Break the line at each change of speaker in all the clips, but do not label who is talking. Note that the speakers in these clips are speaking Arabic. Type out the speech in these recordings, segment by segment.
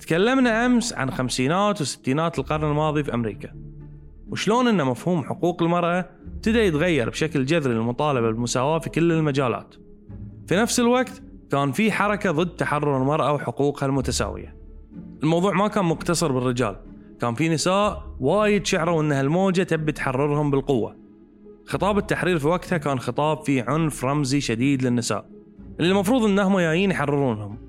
تكلمنا أمس عن خمسينات وستينات القرن الماضي في أمريكا. وشلون أن مفهوم حقوق المرأة ابتدى يتغير بشكل جذري للمطالبة بالمساواة في كل المجالات. في نفس الوقت كان في حركة ضد تحرر المرأة وحقوقها المتساوية. الموضوع ما كان مقتصر بالرجال. كان في نساء وايد شعروا ان هالموجة تبي تحررهم بالقوة. خطاب التحرير في وقتها كان خطاب فيه عنف رمزي شديد للنساء. اللي المفروض إنهم جايين يحررونهم.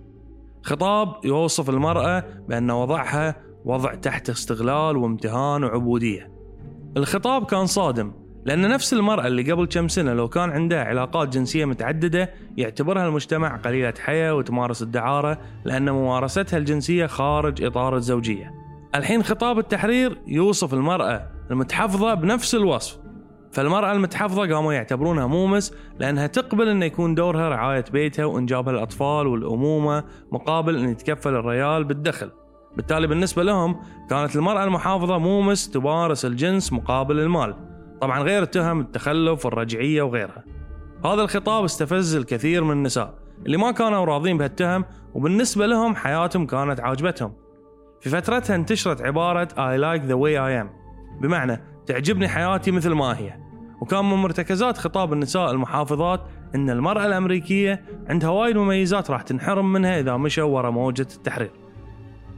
خطاب يوصف المرأة بأن وضعها وضع تحت استغلال وامتهان وعبودية. الخطاب كان صادم لأن نفس المرأة اللي قبل كم سنة لو كان عندها علاقات جنسية متعددة يعتبرها المجتمع قليلة حياة وتمارس الدعارة لأن ممارستها الجنسية خارج إطار الزوجية. الحين خطاب التحرير يوصف المرأة المتحفظة بنفس الوصف. فالمرأة المتحفظة قاموا يعتبرونها مومس لأنها تقبل أن يكون دورها رعاية بيتها وإنجاب الأطفال والأمومة مقابل أن يتكفل الريال بالدخل. بالتالي بالنسبة لهم كانت المرأة المحافظة مومس تمارس الجنس مقابل المال. طبعا غير التهم التخلف والرجعية وغيرها. هذا الخطاب استفز الكثير من النساء اللي ما كانوا راضين بهالتهم وبالنسبة لهم حياتهم كانت عاجبتهم. في فترتها انتشرت عبارة I like the way I am. بمعنى تعجبني حياتي مثل ما هي. وكان من مرتكزات خطاب النساء المحافظات إن المرأة الأمريكية عندها وايد مميزات راح تنحرم منها إذا مشوا ورا موجة التحرير.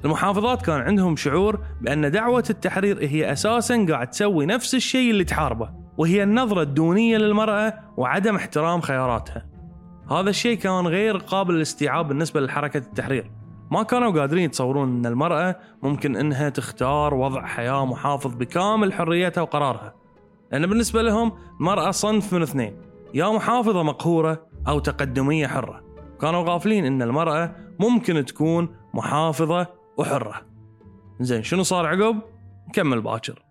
المحافظات كان عندهم شعور بأن دعوة التحرير هي أساسا قاعد تسوي نفس الشيء اللي تحاربه وهي النظرة الدونية للمرأة وعدم احترام خياراتها. هذا الشيء كان غير قابل للاستيعاب بالنسبة لحركة التحرير. ما كانوا قادرين يتصورون إن المرأة ممكن إنها تختار وضع حياة محافظ بكامل حريتها وقرارها. لأن بالنسبة لهم المرأة صنف من اثنين، يا محافظة مقهورة أو تقدمية حرة. كانوا غافلين إن المرأة ممكن تكون محافظة وحرة. زين شنو صار عقب؟ نكمل باكر.